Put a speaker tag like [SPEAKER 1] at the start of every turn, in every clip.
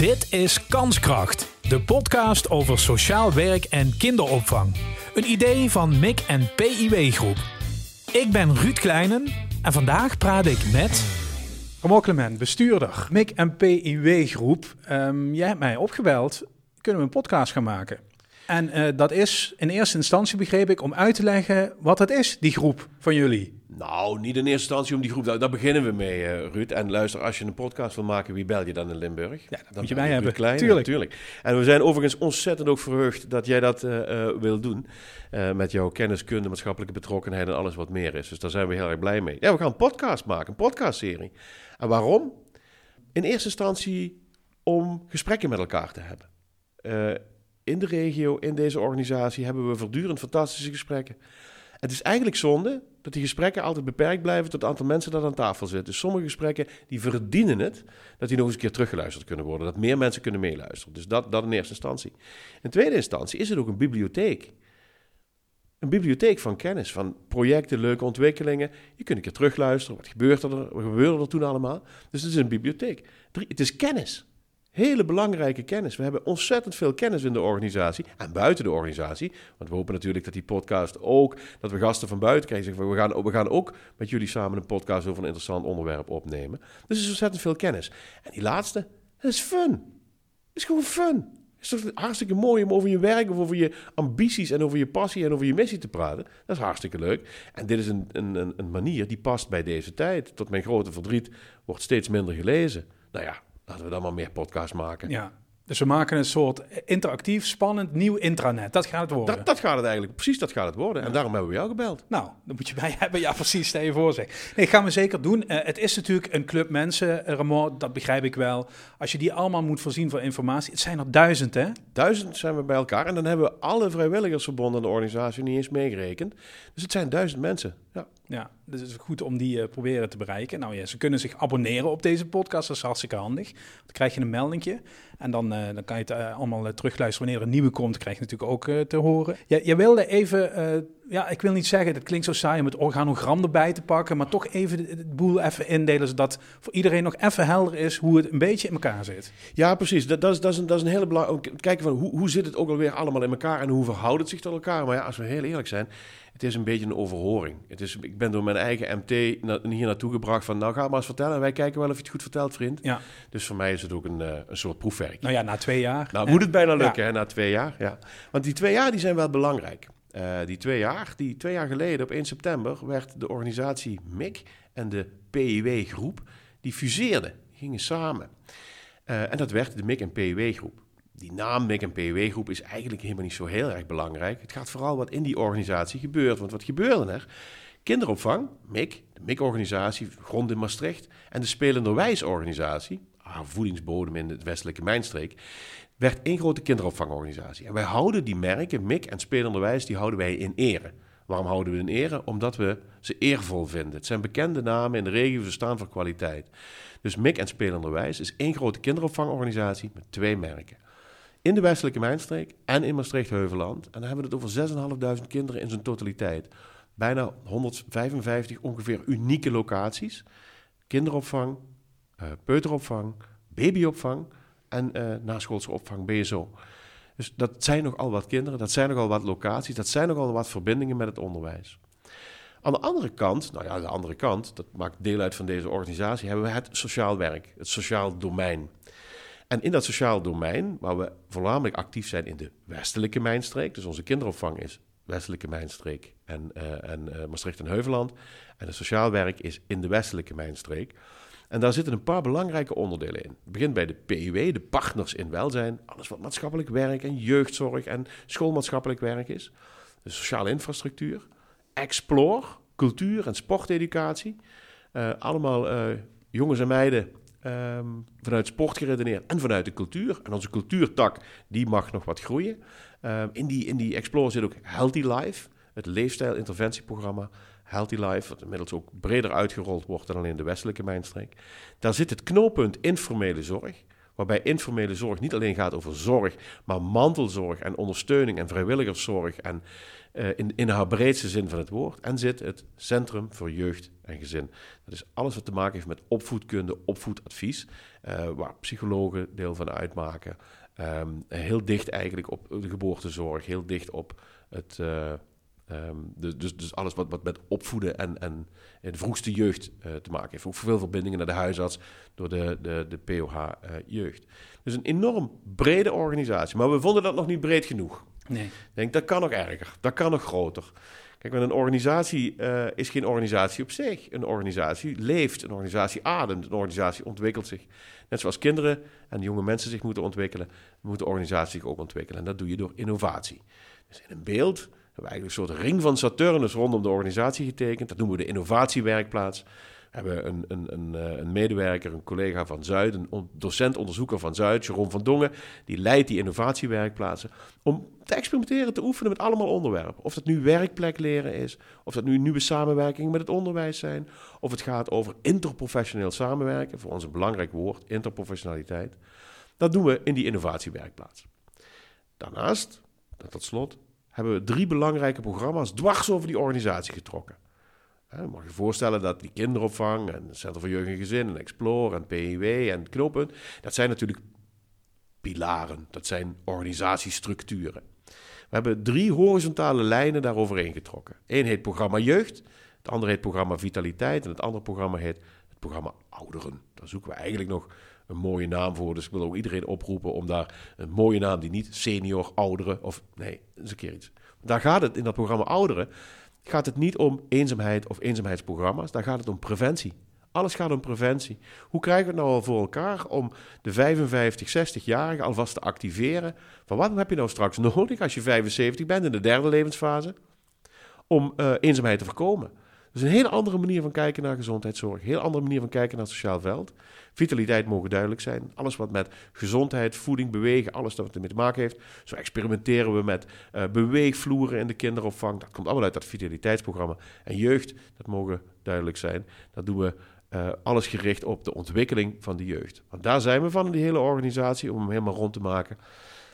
[SPEAKER 1] Dit is Kanskracht, de podcast over sociaal werk en kinderopvang. Een idee van MIC en PIW Groep. Ik ben Ruud Kleinen en vandaag praat ik met... Ramon Clement, bestuurder, MIC en PIW Groep. Ehm, jij hebt mij opgebeld, kunnen we een podcast gaan maken? En eh, dat is in eerste instantie, begreep ik, om uit te leggen wat het is, die groep van jullie.
[SPEAKER 2] Nou, niet in eerste instantie om die groep. Daar, daar beginnen we mee, uh, Ruud. En luister, als je een podcast wil maken, wie bel je dan in Limburg?
[SPEAKER 1] Ja, dat
[SPEAKER 2] dan
[SPEAKER 1] moet je bij hebben.
[SPEAKER 2] Klein,
[SPEAKER 1] Tuurlijk.
[SPEAKER 2] natuurlijk. En we zijn overigens ontzettend ook verheugd dat jij dat uh, wil doen. met jouw kenniskunde, maatschappelijke betrokkenheid en alles wat meer is. Dus daar zijn we heel erg blij mee. Ja, we gaan een podcast maken, een podcastserie. En waarom? In eerste instantie om gesprekken met elkaar te hebben in de regio, in deze organisatie, hebben we voortdurend fantastische gesprekken. Het is eigenlijk zonde dat die gesprekken altijd beperkt blijven tot het aantal mensen dat aan tafel zit. Dus sommige gesprekken die verdienen het dat die nog eens een keer teruggeluisterd kunnen worden. Dat meer mensen kunnen meeluisteren. Dus dat, dat in eerste instantie. In tweede instantie is het ook een bibliotheek. Een bibliotheek van kennis, van projecten, leuke ontwikkelingen. Je kunt een keer terugluisteren. Wat er? Wat gebeurde er toen allemaal? Dus het is een bibliotheek. Het is kennis. Hele belangrijke kennis. We hebben ontzettend veel kennis in de organisatie en buiten de organisatie. Want we hopen natuurlijk dat die podcast ook, dat we gasten van buiten krijgen. We gaan, we gaan ook met jullie samen een podcast over een interessant onderwerp opnemen. Dus er is ontzettend veel kennis. En die laatste, dat is fun. Dat is gewoon fun. Het is toch hartstikke mooi om over je werk of over je ambities en over je passie en over je missie te praten. Dat is hartstikke leuk. En dit is een, een, een manier die past bij deze tijd. Tot mijn grote verdriet wordt steeds minder gelezen. Nou ja, Laten we dan maar meer podcasts maken.
[SPEAKER 1] Ja, dus we maken een soort interactief, spannend, nieuw intranet. Dat gaat het worden.
[SPEAKER 2] Dat, dat gaat het eigenlijk, precies dat gaat het worden. En daarom hebben we jou gebeld.
[SPEAKER 1] Nou, dan moet je bij hebben. Ja, precies, stel je voor zeg. Nee, gaan we zeker doen. Uh, het is natuurlijk een club mensen, uh, Ramon, dat begrijp ik wel. Als je die allemaal moet voorzien van informatie. Het zijn er duizend, hè?
[SPEAKER 2] Duizend zijn we bij elkaar. En dan hebben we alle vrijwilligersverbonden de organisatie niet eens meegerekend. Dus het zijn duizend mensen, ja.
[SPEAKER 1] Ja, dus het is goed om die uh, proberen te bereiken. Nou ja, ze kunnen zich abonneren op deze podcast, dat is hartstikke handig. Dan krijg je een meldingje en dan, uh, dan kan je het uh, allemaal terugluisteren. Wanneer er een nieuwe komt, krijg je natuurlijk ook te horen. Ja, je wilde even, ja, ik wil niet zeggen, dat klinkt zo saai om het organogram erbij te pakken, maar toch even het boel even indelen, zodat voor iedereen nog even helder is hoe het een beetje in elkaar zit.
[SPEAKER 2] Ja, precies. Dat, dat, is, dat, is, een, dat is een hele belangrijke... Kijken van hoe, hoe zit het ook alweer allemaal in elkaar en hoe verhoudt het zich tot elkaar. Maar ja, als we heel eerlijk zijn, het is een beetje een overhoring. Het is, ik ben door mijn eigen MT hier naartoe gebracht van... nou, ga maar eens vertellen en wij kijken wel of je het goed vertelt, vriend.
[SPEAKER 1] Ja.
[SPEAKER 2] Dus voor mij is het ook een, uh, een soort proefwerk.
[SPEAKER 1] Nou ja, na twee jaar.
[SPEAKER 2] Nou, moet het bijna lukken, ja. hè, na twee jaar. Ja. Want die twee jaar die zijn wel belangrijk. Uh, die twee jaar, die twee jaar geleden op 1 september... werd de organisatie MIC en de PIW-groep... die fuseerden, gingen samen. Uh, en dat werd de MIC en PIW-groep die naam MIC en PW groep is eigenlijk helemaal niet zo heel erg belangrijk. Het gaat vooral wat in die organisatie gebeurt. Want wat gebeurde er? Kinderopvang, MIC, de MIC-organisatie, grond in Maastricht... en de Spelenderwijs-organisatie, haar voedingsbodem in de westelijke mijnstreek... werd één grote kinderopvangorganisatie. En wij houden die merken, MIC en Spelenderwijs, die houden wij in ere. Waarom houden we in ere? Omdat we ze eervol vinden. Het zijn bekende namen in de regio, ze staan voor kwaliteit. Dus MIC en Spelenderwijs is één grote kinderopvangorganisatie met twee merken in de westelijke mijnstreek en in Maastricht-Heuveland. En dan hebben we het over 6.500 kinderen in zijn totaliteit. Bijna 155 ongeveer unieke locaties. Kinderopvang, uh, peuteropvang, babyopvang en uh, naschoolse opvang, BSO. Dus dat zijn nogal wat kinderen, dat zijn nogal wat locaties, dat zijn nogal wat verbindingen met het onderwijs. Aan de andere kant, nou ja, de andere kant, dat maakt deel uit van deze organisatie, hebben we het sociaal werk, het sociaal domein. En in dat sociaal domein, waar we voornamelijk actief zijn in de westelijke mijnstreek, dus onze kinderopvang is westelijke mijnstreek en, uh, en uh, Maastricht en Heuveland. En het sociaal werk is in de westelijke mijnstreek. En daar zitten een paar belangrijke onderdelen in. Het begint bij de PUW, de partners in welzijn. Alles wat maatschappelijk werk en jeugdzorg en schoolmaatschappelijk werk is. De sociale infrastructuur. Explore, cultuur en sporteducatie. Uh, allemaal jongens en meiden Um, vanuit sport geredeneerd en vanuit de cultuur. En onze cultuurtak, die mag nog wat groeien. Um, in, die, in die Explore zit ook Healthy Life, het leefstijl-interventieprogramma. Healthy Life, wat inmiddels ook breder uitgerold wordt dan alleen de westelijke mijnstreek. Daar zit het knooppunt informele zorg, Waarbij informele zorg niet alleen gaat over zorg, maar mantelzorg en ondersteuning en vrijwilligerszorg en uh, in, in haar breedste zin van het woord. En zit het Centrum voor Jeugd en Gezin. Dat is alles wat te maken heeft met opvoedkunde, opvoedadvies, uh, waar psychologen deel van uitmaken. Um, heel dicht eigenlijk op de geboortezorg, heel dicht op het... Uh, Um, dus, dus alles wat, wat met opvoeden en, en de vroegste jeugd uh, te maken heeft. Ook veel verbindingen naar de huisarts door de, de, de POH uh, Jeugd. Dus een enorm brede organisatie. Maar we vonden dat nog niet breed genoeg. Nee. Ik denk, dat kan nog erger. Dat kan nog groter. Kijk, een organisatie uh, is geen organisatie op zich. Een organisatie leeft, een organisatie ademt, een organisatie ontwikkelt zich. Net zoals kinderen en jonge mensen zich moeten ontwikkelen, moet de organisatie zich ook ontwikkelen. En dat doe je door innovatie. Dus in een beeld hebben we eigenlijk een soort ring van Saturnus rondom de organisatie getekend. Dat noemen we de innovatiewerkplaats hebben een, een, een, eh, een, medewerker, een collega van Zuid, een docent-onderzoeker van Zuid, Jeroen van Dongen, die leidt die innovatiewerkplaatsen, om te experimenteren, te oefenen met allemaal onderwerpen. Of dat nu werkplek leren is, of dat nu nieuwe samenwerking met het onderwijs zijn, of het gaat over interprofessioneel samenwerken, voor ons een belangrijk woord, interprofessionaliteit. Dat doen we in die innovatiewerkplaats. Daarnaast, tot slot, hebben we drie belangrijke programma's dwars over die organisatie getrokken. Je mag je voorstellen dat die kinderopvang en het Centrum voor Jeugd en Gezin en Explore en PIW en Knopen, dat zijn natuurlijk pilaren, dat zijn organisatiestructuren. We hebben drie horizontale lijnen daaroverheen getrokken. Eén heet programma Jeugd, het andere heet programma Vitaliteit en het andere programma heet programma Ouderen. Daar zoeken we eigenlijk nog een mooie naam voor. Dus ik wil ook iedereen oproepen om daar een mooie naam die niet senior, ouderen of nee, eens een keer iets. Daar gaat het in dat programma Ouderen gaat het niet om eenzaamheid of eenzaamheidsprogramma's. Daar gaat het om preventie. Alles gaat om preventie. Hoe krijgen we het nou al voor elkaar om de 55, 60-jarigen alvast te activeren? Van wat heb je nou straks nodig als je 75 bent in de derde levensfase? Om uh, eenzaamheid te voorkomen. Dus een hele andere manier van kijken naar gezondheidszorg. Een heel andere manier van kijken naar het sociaal veld. Vitaliteit mogen duidelijk zijn. Alles wat met gezondheid, voeding, bewegen, alles wat ermee te maken heeft. Zo experimenteren we met uh, beweegvloeren in de kinderopvang. Dat komt allemaal uit dat vitaliteitsprogramma. En jeugd, dat mogen duidelijk zijn. Dat doen we uh, alles gericht op de ontwikkeling van de jeugd. Want daar zijn we van die hele organisatie, om hem helemaal rond te maken.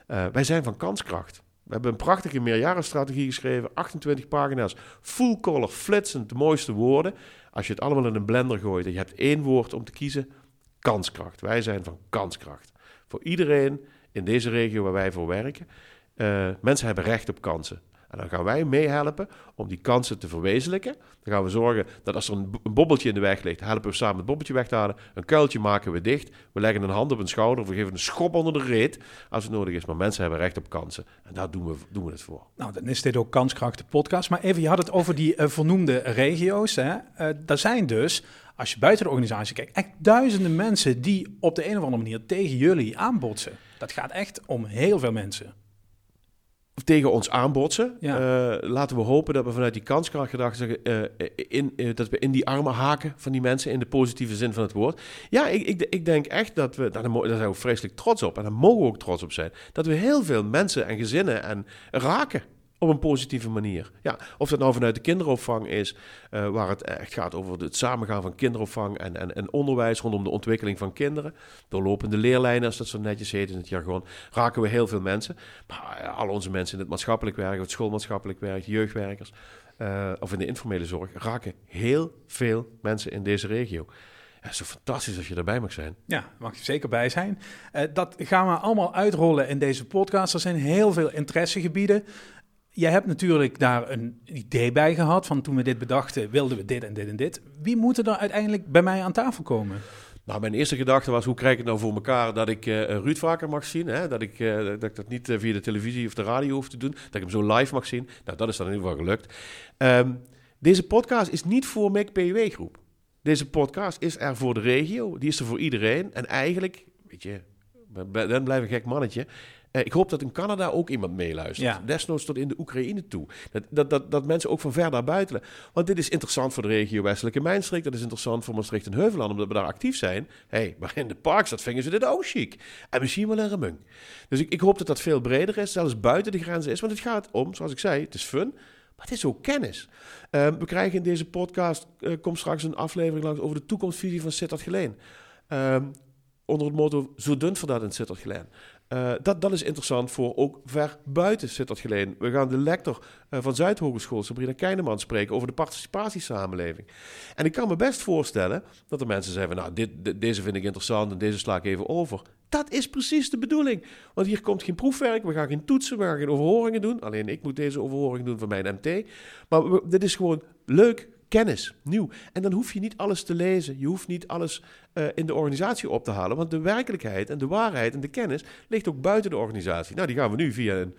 [SPEAKER 2] Uh, wij zijn van kanskracht. We hebben een prachtige meerjarenstrategie geschreven, 28 pagina's, full color, flitsend, de mooiste woorden. Als je het allemaal in een blender gooit en je hebt één woord om te kiezen, kanskracht. Wij zijn van kanskracht. Voor iedereen in deze regio waar wij voor werken, uh, mensen hebben recht op kansen. Dan gaan wij meehelpen om die kansen te verwezenlijken. Dan gaan we zorgen dat als er een, bobbeltje in de weg ligt, helpen we samen het bobbeltje weg te halen. Een kuiltje maken we dicht. We leggen een hand op een schouder. Of we geven een schop onder de reet als het nodig is. Maar mensen hebben recht op kansen. En daar doen we, doen we het voor.
[SPEAKER 1] Nou, dan is dit ook Kanskracht de podcast. Maar even, je had het over die uh, vernoemde regio's. Hè? Uh, daar zijn dus als je buiten de organisatie kijkt, echt duizenden mensen die op de een of andere manier tegen jullie aanbotsen. Dat gaat echt om heel veel mensen
[SPEAKER 2] tegen ons aanbotsen. Ja. Uh, laten we hopen dat we vanuit die kanskrachtgedachte zeggen, uh, in, uh, dat we in die armen haken van die mensen in de positieve zin van het woord. Ja, ik, ik, ik denk echt dat we, daar, daar zijn we vreselijk trots op en daar mogen we ook trots op zijn, dat we heel veel mensen en gezinnen en raken op een positieve manier. Ja, of dat nou vanuit de kinderopvang is, uh, waar het echt gaat over het samengaan van kinderopvang en, en, en onderwijs rondom de ontwikkeling van kinderen. Doorlopende leerlijnen, als dat zo netjes heet in het jargon, raken we heel veel mensen. Maar uh, al onze mensen in het maatschappelijk werk, het schoolmaatschappelijk werk, jeugdwerkers uh, of in de informele zorg, raken heel veel mensen in deze regio. Ja, zo fantastisch als je erbij mag zijn.
[SPEAKER 1] Ja, mag je zeker bij zijn. Dat gaan we allemaal uitrollen in deze podcast. Er zijn heel veel interessegebieden jij hebt natuurlijk daar een idee bij gehad van toen we dit bedachten, wilden we dit en dit en dit. Wie moet er uiteindelijk bij mij aan tafel komen?
[SPEAKER 2] Nou, mijn eerste gedachte was, hoe krijg ik het nou voor elkaar dat ik uh, Ruud vaker mag zien? Hè? Dat, ik, uh, dat ik dat niet uh, via de televisie of de radio hoef te doen. Dat ik hem zo live mag zien. Nou, dat is dan in ieder geval gelukt. Um, deze podcast is niet voor MIC PW groep. Deze podcast is er voor de regio. Die is er voor iedereen. En eigenlijk, weet je, dan blijf een gek mannetje. Eh, ik hoop dat in Canada ook iemand meeluistert. Ja. Desnoods tot in de Oekraïne toe. Dat, dat, dat, dat mensen ook van ver naar buiten. Want dit is interessant voor de regio Westelijke Mijnstreek. Dat is interessant voor Maastricht en Heuveland, omdat we daar actief zijn. hey, maar in de parks, dat vingen ze dit ook chic. En misschien wel een remung. Dus ik, ik hoop dat dat veel breder is, zelfs buiten de grenzen is. Want het gaat om, zoals ik zei, het is fun. Maar het is ook kennis. Uh, we krijgen in deze podcast, uh, komt straks een aflevering langs over de toekomstvisie van Sittard Geleen. Uh, onder het motto zo dun voor dat in Sittard-Geleen. Uh, dat, dat is interessant voor ook ver buiten Sittard-Geleen. We gaan de lector uh, van Zuidhogeschool, Sabrina Keineman, spreken over de participatiesamenleving. En ik kan me best voorstellen dat er mensen zeggen: Nou, dit, deze vind ik interessant en deze sla ik even over. Dat is precies de bedoeling. Want hier komt geen proefwerk, we gaan geen toetsen, we gaan geen overhoringen doen. Alleen ik moet deze overhoring doen van mijn MT. Maar dit is gewoon leuk, kennis, nieuw. En dan hoef je niet alles te lezen. Je hoeft niet alles uh, in de organisatie op te halen. Want de werkelijkheid en de waarheid en de kennis ligt ook buiten de organisatie. Nou, die gaan we nu via een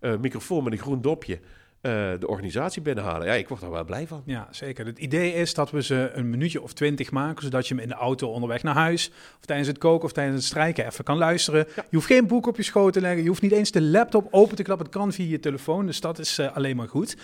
[SPEAKER 2] uh, microfoon met een groen dopje. Uh, de organisatie binnenhalen. Ja, ik word daar wel blij van.
[SPEAKER 1] Ja, zeker. Het idee is dat we ze een minuutje of twintig maken, zodat je hem in de auto onderweg naar huis, of tijdens het koken of tijdens het strijken even kan luisteren. Ja. Je hoeft geen boek op je schoot te leggen, je hoeft niet eens de laptop open te klappen, het kan via je telefoon, dus dat is uh, alleen maar goed.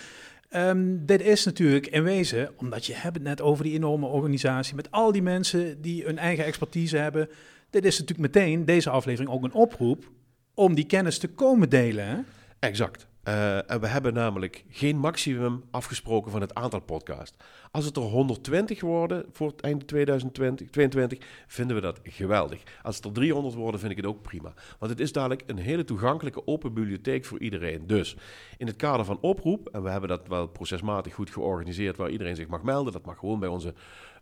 [SPEAKER 1] Um, dit is natuurlijk in wezen, omdat je hebt het net over die enorme organisatie met al die mensen die hun eigen expertise hebben. Dit is natuurlijk meteen, deze aflevering, ook een oproep om die kennis te komen delen.
[SPEAKER 2] Exact. Uh, en we hebben namelijk geen maximum afgesproken van het aantal podcasts. Als het er 120 worden voor het einde 2022, vinden we dat geweldig. Als het er 300 worden, vind ik het ook prima. Want het is dadelijk een hele toegankelijke open bibliotheek voor iedereen. Dus in het kader van oproep, en we hebben dat wel procesmatig goed georganiseerd, waar iedereen zich mag melden. Dat mag gewoon bij onze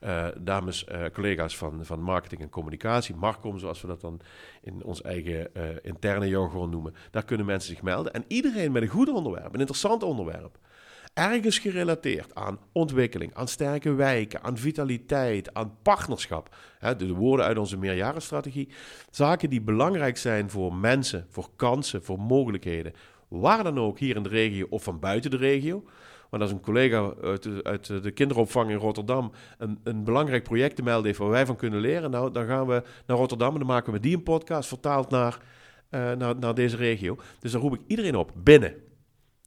[SPEAKER 2] uh, dames, uh, collega's van, van marketing en communicatie, Marcom, zoals we dat dan in ons eigen uh, interne jargon noemen. Daar kunnen mensen zich melden. En iedereen met een goed onderwerp, een interessant onderwerp, ergens gerelateerd aan ontwikkeling, aan sterke wijken, aan vitaliteit, aan partnerschap. Hè, de, de woorden uit onze meerjarenstrategie. Zaken die belangrijk zijn voor mensen, voor kansen, voor mogelijkheden. Waar dan ook hier in de regio of van buiten de regio. Want als een collega uit de, uit de kinderopvang in Rotterdam een, een belangrijk project te melden heeft waar wij van kunnen leren, nou, dan gaan we naar Rotterdam en dan maken we die een podcast vertaald naar, uh, naar, naar deze regio. Dus dan roep ik iedereen op, binnen,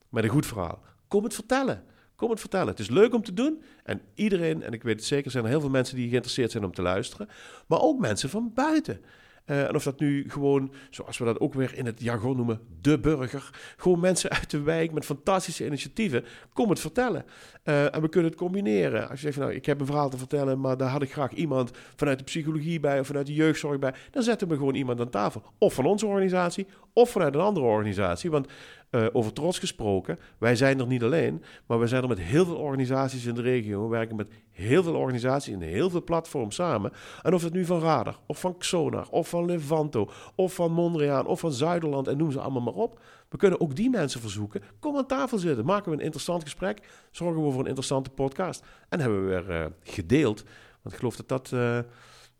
[SPEAKER 2] met een goed verhaal. Kom het vertellen. Kom het vertellen. Het is leuk om te doen. En iedereen, en ik weet het zeker, zijn er heel veel mensen die geïnteresseerd zijn om te luisteren. Maar ook mensen van buiten. Uh, en of dat nu gewoon, zoals we dat ook weer in het jargon noemen, de burger. Gewoon mensen uit de wijk met fantastische initiatieven. Kom het vertellen. Uh, en we kunnen het combineren. Als je zegt, nou, ik heb een verhaal te vertellen, maar daar had ik graag iemand vanuit de psychologie bij of vanuit de jeugdzorg bij. Dan zetten we gewoon iemand aan tafel. Of van onze organisatie, of vanuit een andere organisatie. Want uh, over trots gesproken, wij zijn er niet alleen, maar we zijn er met heel veel organisaties in de regio. We werken met heel veel organisaties in heel veel platforms samen. En of het nu van Radar, of van Xonar, of van Levanto, of van Mondriaan, of van Zuiderland, en noem ze allemaal maar op. We kunnen ook die mensen verzoeken. Kom aan tafel zitten, maken we een interessant gesprek, zorgen we voor een interessante podcast. En hebben we weer uh, gedeeld, want ik geloof dat dat... Uh,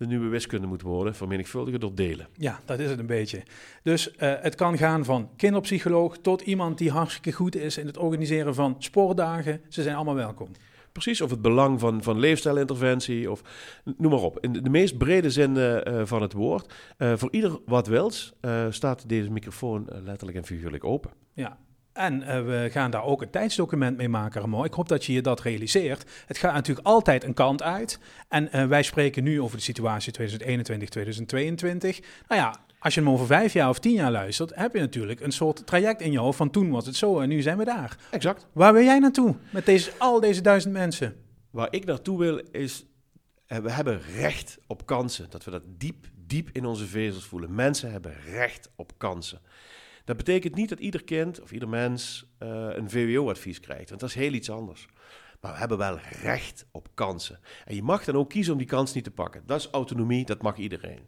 [SPEAKER 2] de nieuwe wiskunde moet worden, vermenigvuldigen door delen.
[SPEAKER 1] Ja, dat is het een beetje. Dus uh, het kan gaan van kinderpsycholoog tot iemand die hartstikke goed is in het organiseren van sportdagen. Ze zijn allemaal welkom.
[SPEAKER 2] Precies, of het belang van, van leefstijlinterventie, of noem maar op. In de, de meest brede zin uh, van het woord. Uh, voor ieder wat wils staat deze microfoon letterlijk en figuurlijk open.
[SPEAKER 1] Ja, en uh, we gaan daar ook een tijdsdocument mee maken, Ramo. Ik hoop dat je je dat realiseert. Het gaat natuurlijk altijd een kant uit. En uh, wij spreken nu over de situatie 2021, 2022. Nou ja, als je hem over vijf jaar of tien jaar luistert, heb je natuurlijk een soort traject in je hoofd van toen was het zo en nu zijn we daar.
[SPEAKER 2] Exact.
[SPEAKER 1] Waar wil jij naartoe met deze, al deze duizend mensen?
[SPEAKER 2] Waar ik naartoe wil is, uh, we hebben recht op kansen. Dat we dat diep, diep in onze vezels voelen. Mensen hebben recht op kansen. Dat betekent niet dat ieder kind of ieder mens uh, een VWO-advies krijgt, want dat is heel iets anders. Maar we hebben wel recht op kansen. En je mag dan ook kiezen om die kans niet te pakken. Dat is autonomie, dat mag iedereen.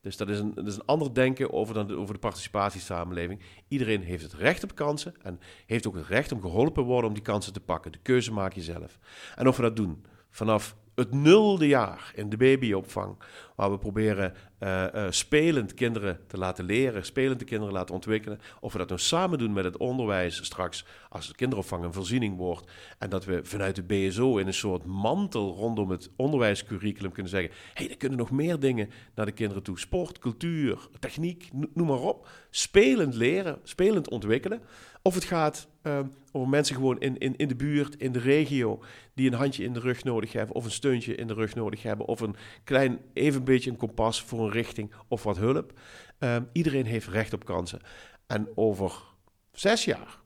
[SPEAKER 2] Dus dat is een, dat is een ander denken over, dan de, over de participatiesamenleving. Iedereen heeft het recht op kansen en heeft ook het recht om geholpen te worden om die kansen te pakken. De keuze maak je zelf. En of we dat doen vanaf het nulde jaar in de babyopvang, waar we proberen uh, uh, spelend kinderen te laten leren, spelend de kinderen laten ontwikkelen. Of we dat nou samen doen met het onderwijs straks, als de kinderopvang een voorziening wordt. En dat we vanuit de BSO in een soort mantel rondom het onderwijscurriculum kunnen zeggen: hey, er kunnen nog meer dingen naar de kinderen toe. Sport, cultuur, techniek, noem maar op. Spelend leren, spelend ontwikkelen. Of het gaat uh, over mensen gewoon in, in, in de buurt, in de regio, die een handje in de rug nodig hebben, of een steuntje in de rug nodig hebben, of een klein, even beetje een kompas voor een richting of wat hulp. Uh, iedereen heeft recht op kansen. En over zes jaar,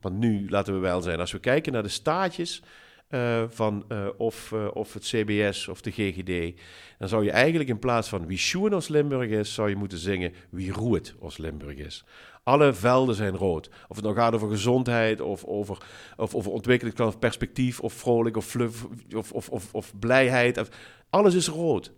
[SPEAKER 2] want nu laten we wel zijn, als we kijken naar de staatjes eh, van eh, of, eh, of het CBS of de GGD. Dan zou je eigenlijk in plaats van wie Schoen als Limburg is, zou je moeten zingen wie Roet als Limburg is. Alle velden zijn rood. Of het nou gaat over gezondheid, of over, of over ontwikkeling of perspectief, of vrolijk, of, fluff, of, of, of, of blijheid. Alles is rood.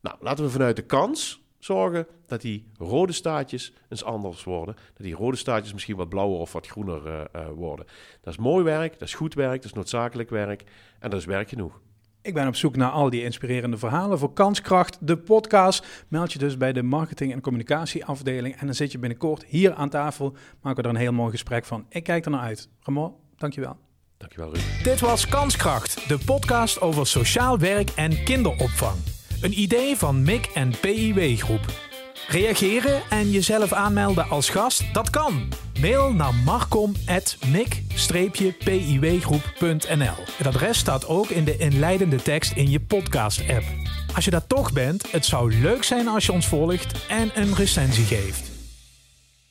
[SPEAKER 2] Nou, laten we vanuit de kans zorgen dat die rode staartjes eens anders worden. Dat die rode staartjes misschien wat blauwer of wat groener uh, uh, worden. Dat is mooi werk, dat is goed werk, dat is noodzakelijk werk en dat is werk genoeg.
[SPEAKER 1] Ik ben op zoek naar al die inspirerende verhalen voor Kanskracht, de podcast. Meld je dus bij de marketing- en communicatieafdeling. En dan zit je binnenkort hier aan tafel. Maken we er een heel mooi gesprek van. Ik kijk er naar uit. Ramon, dankjewel.
[SPEAKER 2] Dankjewel, Ruud.
[SPEAKER 1] Dit was Kanskracht, de podcast over sociaal werk en kinderopvang. Een idee van MIC en PIW Groep. Reageren en jezelf aanmelden als gast? Dat kan. Mail naar marcom.mic-piwgroep.nl. Het adres staat ook in de inleidende tekst in je podcast-app. Als je daar toch bent, het zou leuk zijn als je ons volgt en een recensie geeft.